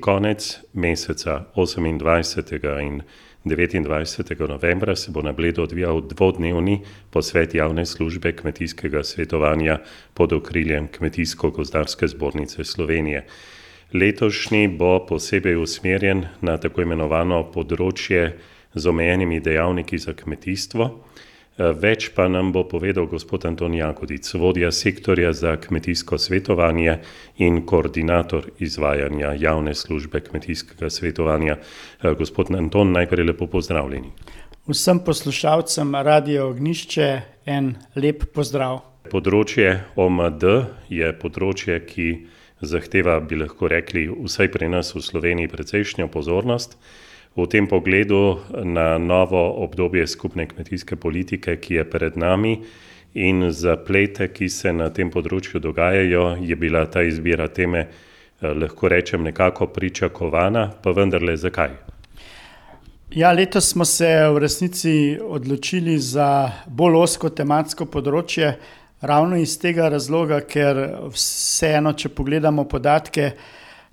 Konec meseca 28. in 29. novembra se bo na Bledu odvijal dvodnevni posvet javne službe kmetijskega svetovanja pod okriljem Kmetijsko-gozdarske zbornice Slovenije. Letošnji bo posebej usmerjen na tako imenovano področje z omejenimi dejavniki za kmetijstvo. Več pa nam bo povedal gospod Anton Jagodic, vodja sektorja za kmetijsko svetovanje in koordinator izvajanja javne službe kmetijskega svetovanja. Gospod Anton, najprej lepo pozdravljeni. Vsem poslušalcem Radia Ognjišče en lep pozdrav. Področje OMD je področje, ki zahteva, bi lahko rekli, vsaj pri nas v Sloveniji precejšnjo pozornost. V tem pogledu na novo obdobje skupne kmetijske politike, ki je pred nami, in zaplete, ki se na tem področju dogajajo, je bila ta izbira teme, lahko rečem, nekako pričakovana, pa vendarle zakaj? Ja, letos smo se v resnici odločili za bolj ozko tematsko področje, ravno iz tega razloga, ker vseeno, če pogledamo podatke,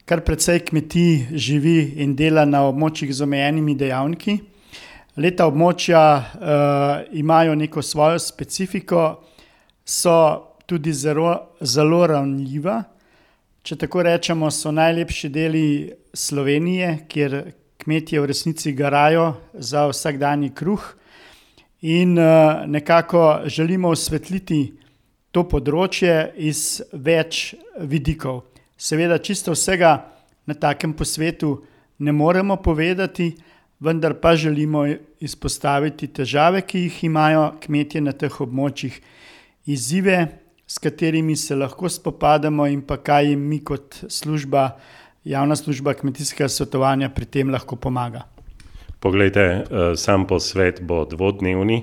kar precej kmetij živi in dela na območjih z omejenimi dejavniki. Le-ta območja imajo neko svojo specifiko, so tudi zelo, zelo ranljiva. Če tako rečemo, so najlepši deli Slovenije, kjer kmetje v resnici garajo za vsakdanji kruh. In nekako želimo osvetliti to področje iz več vidikov. Seveda čisto vsega na takem posvetu ne moremo povedati, vendar pa želimo izpostaviti težave, ki jih imajo kmetje na teh območjih, izzive, s katerimi se lahko spopadamo, in pa kaj jim mi kot služba, javna služba kmetijskega svetovanja pri tem lahko pomaga. Poglejte, sam posvet bo dvodnevni,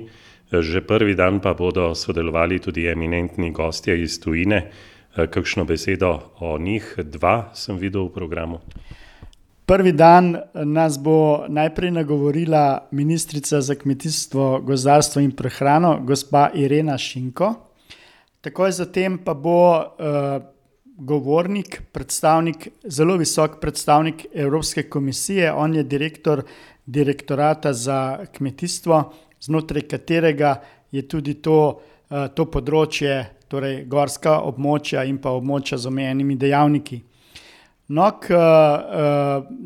že prvi dan pa bodo sodelovali tudi eminentni gostje iz tujine. Kakšno besedo o njih, dva sem videl v programu. Prvi dan nas bo najprej nagovorila ministrica za kmetijstvo, gozdarstvo in prehrano, gospa Irena Šinko. Takoj zatem pa bo govornik, predstavnik, zelo visok predstavnik Evropske komisije, on je direktor direktorata za kmetijstvo, znotraj katerega je tudi to, to področje, torej gorska območja in pa območja z omejenimi dejavniki. No, ke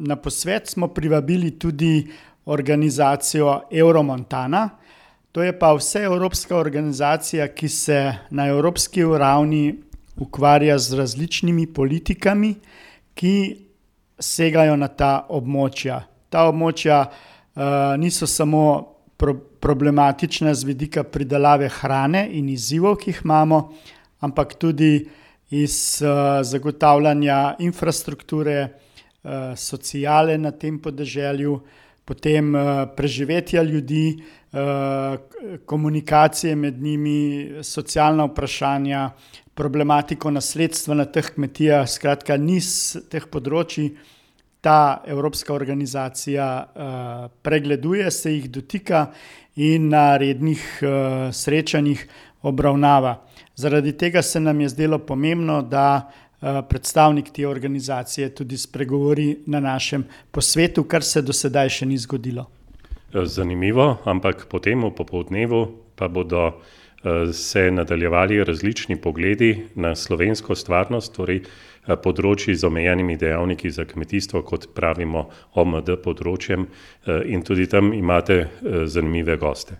na posvet smo privabili tudi organizacijo Euromontana. To je pa vseevropska organizacija, ki se na evropski ravni ukvarja z različnimi politikami, ki segajo na ta območja. Ta območja niso samo problematična z vidika pridelave hrane in izzivov, ki jih imamo, ampak tudi iz zagotavljanja infrastrukture, sociale na tem podeželju, potem preživetja ljudi, komunikacije med njimi, socialna vprašanja, problematiko nasledstva na teh kmetijah, skratka niz teh področij ta evropska organizacija pregleduje, se jih dotika in na rednih srečanjih obravnava. Zaradi tega se nam je zdelo pomembno, da predstavnik te organizacije tudi spregovori na našem posvetu, kar se do sedaj še ni zgodilo. Zanimivo, ampak potem v popoldnevu pa bodo se nadaljevali različni pogledi na slovensko stvarnost, torej področij z omejenimi dejavniki za kmetijstvo, kot pravimo OMD področjem, in tudi tam imate zanimive goste.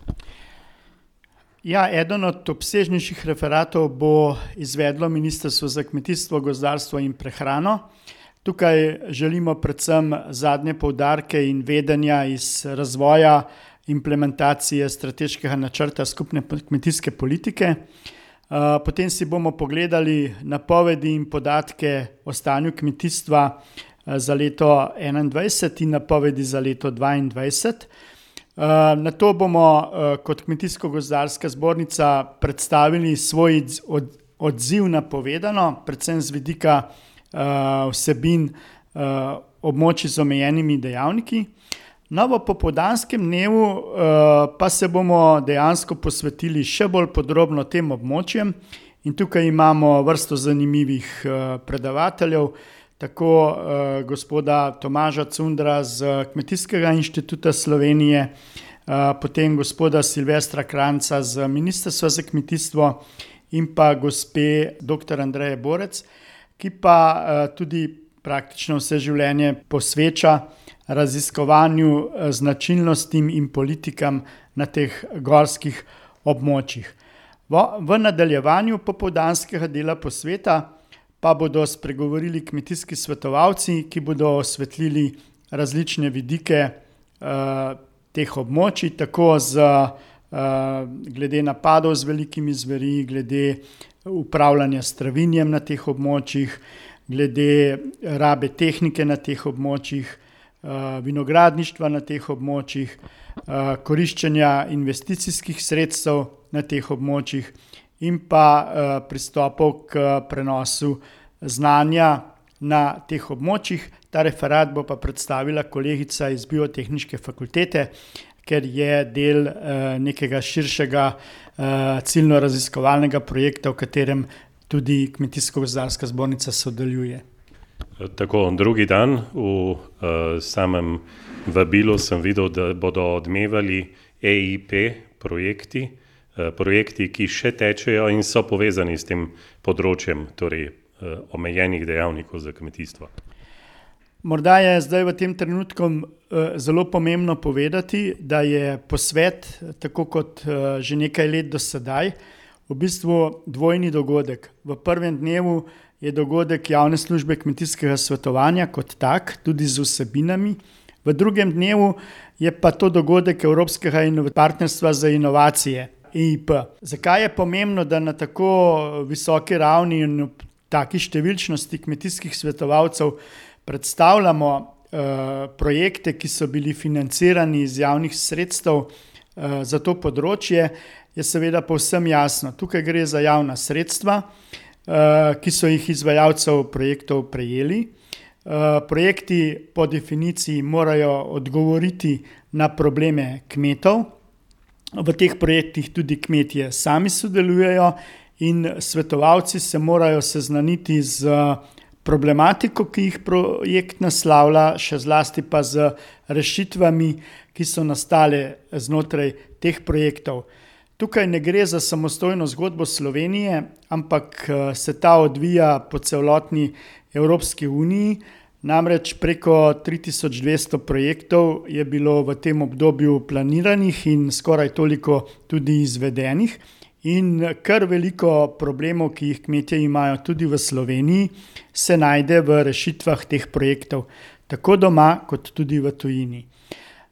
Ja, eden od obsežnejših referatov bo izvedlo Ministrstvo za kmetijstvo, gozdarstvo in prehrano. Tukaj želimo predvsem zadnje poudarke in vedenja iz razvoja implementacije strateškega načrta skupne kmetijske politike. potem si bomo pogledali napovedi in podatke o stanju kmetijstva za leto enaindvajset in napovedi za leto dvaindvajset. nato bomo kot Kmetijsko-gozdarska zbornica predstavili svoj odziv na povedano, predvsem z vidika vsebin območij z omejenimi dejavniki. No, v popoldanskem dnevu pa se bomo dejansko posvetili še bolj podrobno tem območjem in tukaj imamo vrsto zanimivih predavateljev, tako uh, gospoda Tomaža Cundra z Kmetijskega inštituta Slovenije, uh, potem gospoda Silvestra Kranca z Ministrstva za kmetijstvo in pa gospe dr. Andreje Borec, ki pa uh, tudi praktično vse življenje posveča raziskovanju značilnostim in politikam na teh gorskih območjih. V, v nadaljevanju popoldanskega dela posveta pa bodo spregovorili kmetijski svetovalci, ki bodo osvetlili različne vidike uh, teh območij, tako z, uh, glede napadov z velikimi zveri, glede upravljanja s travinjem na teh območjih, glede rabe tehnike na teh območjih, uh, vinogradništva na teh območjih, uh, koriščenja investicijskih sredstev na teh območjih in pa uh, pristopov k prenosu znanja na teh območjih. Ta referat bo pa predstavila kolegica iz Biotehnične fakultete, ker je del uh, nekega širšega uh, ciljno-raziskovalnega projekta, v katerem tudi Kmetijsko-gozdarska zbornica sodeluje. Tako, drugi dan v uh, samem vabilu sem videl, da bodo odmevali EIP projekti, uh, projekti, ki še tečejo in so povezani s tem področjem, torej uh, omejenih dejavnikov za kmetijstvo. Morda je zdaj v tem trenutku uh, zelo pomembno povedati, da je posvet, tako kot uh, že nekaj let do sedaj, v bistvu dvojni dogodek. V prvem dnevu je dogodek javne službe kmetijskega svetovanja kot tak, tudi z vsebinami. V drugem dnevu je pa to dogodek Evropskega partnerstva za inovacije, EIP. Zakaj je pomembno, da na tako visoki ravni in v taki številčnosti kmetijskih svetovalcev predstavljamo uh, projekte, ki so bili financirani iz javnih sredstev uh, za to področje, je seveda povsem jasno. Tukaj gre za javna sredstva. Eh, ki so jih izvajalcev projektov prejeli. Eh, projekti po definiciji morajo odgovoriti na probleme kmetov. V teh projektih tudi kmetje sami sodelujejo in svetovalci se morajo seznaniti z problematiko, ki jih projekt naslavlja, še zlasti pa z rešitvami, ki so nastale znotraj teh projektov. Tukaj ne gre za samostojno zgodbo Slovenije, ampak eh, se ta odvija po celotni Evropski uniji. Namreč preko 3200 projektov je bilo v tem obdobju planiranih in skoraj toliko tudi izvedenih. In kar veliko problemov, ki jih kmetje imajo tudi v Sloveniji, se najde v rešitvah teh projektov, tako doma, kot tudi v tujini.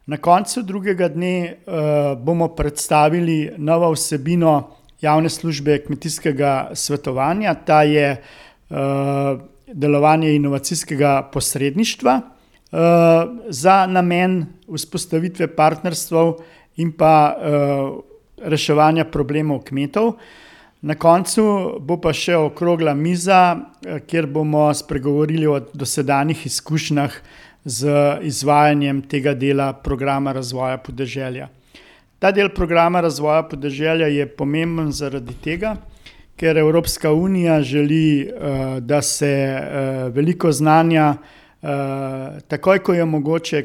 Na koncu drugega dne uh, bomo predstavili novo vsebino javne službe kmetijskega svetovanja, ta je uh, delovanje inovacijskega posredništva uh, za namen vzpostavitve partnerstv in pa uh, reševanja problemov kmetov. Na koncu bo pa še okrogla miza, kjer bomo spregovorili o dosedanjih izkušnjah z izvajanjem tega dela programa razvoja podeželja. Ta del programa razvoja podeželja je pomemben zaradi tega, ker Evropska unija želi, eh, da se eh, veliko znanja, eh, takoj ko je mogoče,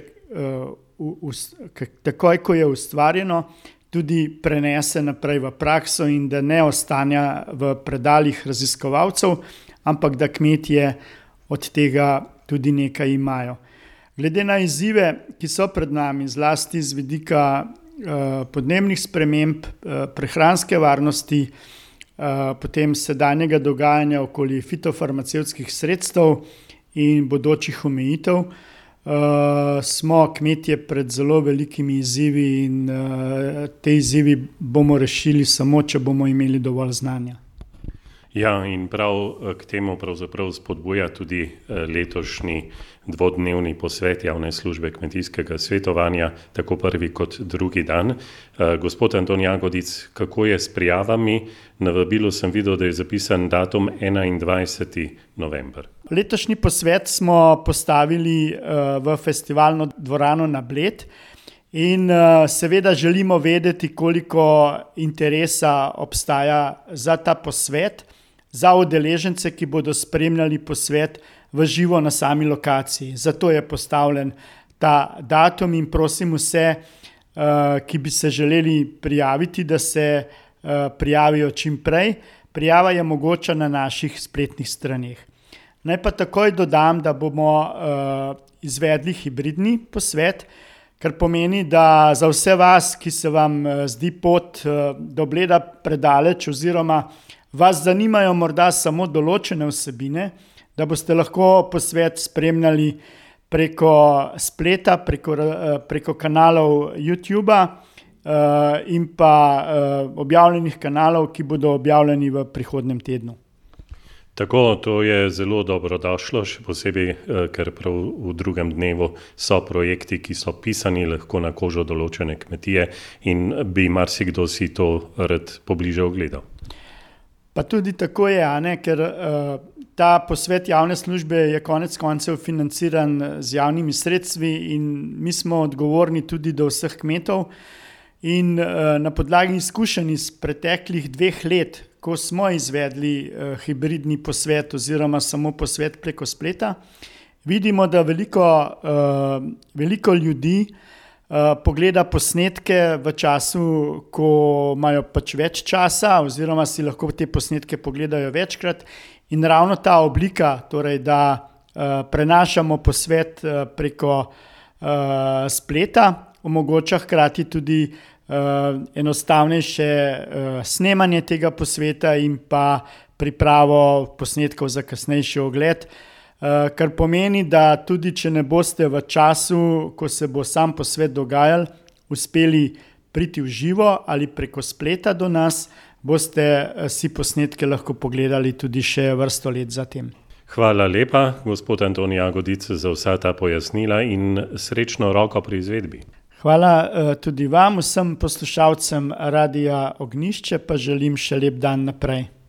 takoj ko je ustvarjeno, tudi prenese naprej v prakso in da ne ostane v predaljih raziskovalcev, ampak da kmetje od tega tudi nekaj imajo. Glede na izzive, ki so pred nami, zlasti z vidika uh, podnebnih sprememb, uh, prehranske varnosti, uh, potem sedanjega dogajanja okoli fitofarmacevskih sredstev in bodočih omejitev, smo kmetje pred zelo velikimi izzivi in te izzivi bomo rešili samo, če bomo imeli dovolj znanja. Ja, in prav k temu spodbuja tudi letošnji dvodnevni posvet javne službe kmetijskega svetovanja, tako prvi kot drugi dan. Eh, gospod Anton Jagodic, kako je s prijavami? Na vabilu sem videl, da je zapisan datum 21. november. Letošnji posvet smo postavili eh, v festivalno dvorano na Bled. In uh, seveda želimo vedeti, koliko interesa obstaja za ta posvet, za udeležence, ki bodo spremljali posvet v živo na sami lokaciji. Zato je postavljen ta datum in prosim vse, ki bi se želeli prijaviti, da se prijavijo čim prej. Prijava je mogoča na naših spletnih straneh. Naj pa takoj dodam, da bomo izvedli hibridni posvet, kar pomeni, da za vse vas, ki se vam zdi pot do Bleda predaleč oziroma vas zanimajo morda samo določene vsebine, da boste lahko posvet spremljali preko spleta, preko preko kanalov Youtuba, in pa, objavljenih kanalov, ki bodo objavljeni v prihodnjem tednu. Tako, to je zelo dobrodošlo, še posebej, ker prav v drugem dnevu so projekti, ki so pisani lahko na kožo določene kmetije in bi marsikdo si to rad pobliže ogledal. Pa tudi tako je, ne, ker, ta posvet javne službe je konec koncev financiran z javnimi sredstvi in mi smo odgovorni tudi do vseh kmetov. In, na podlagi izkušenj iz preteklih dveh let, ko smo izvedli, hibridni posvet oziroma samo posvet preko spleta, vidimo, da veliko, veliko ljudi, pogleda posnetke v času, ko imajo pač več časa oziroma si lahko te posnetke pogledajo večkrat. In ravno ta oblika, torej da, prenašamo posvet, preko, spleta, omogoča hkrati tudi, enostavnejše, snemanje tega posveta in pa pripravo posnetkov za kasnejši ogled. Kar pomeni, da tudi če ne boste v času, ko se bo sam posvet dogajalo, uspeli priti v živo ali preko spleta do nas, boste, si posnetke lahko pogledali tudi še vrsto let za tem. Hvala lepa, gospod Anton Jagodic, za vsa ta pojasnila in srečno roko pri izvedbi. Hvala, tudi vam, vsem poslušalcem Radia Ognjišče pa želim še lep dan naprej.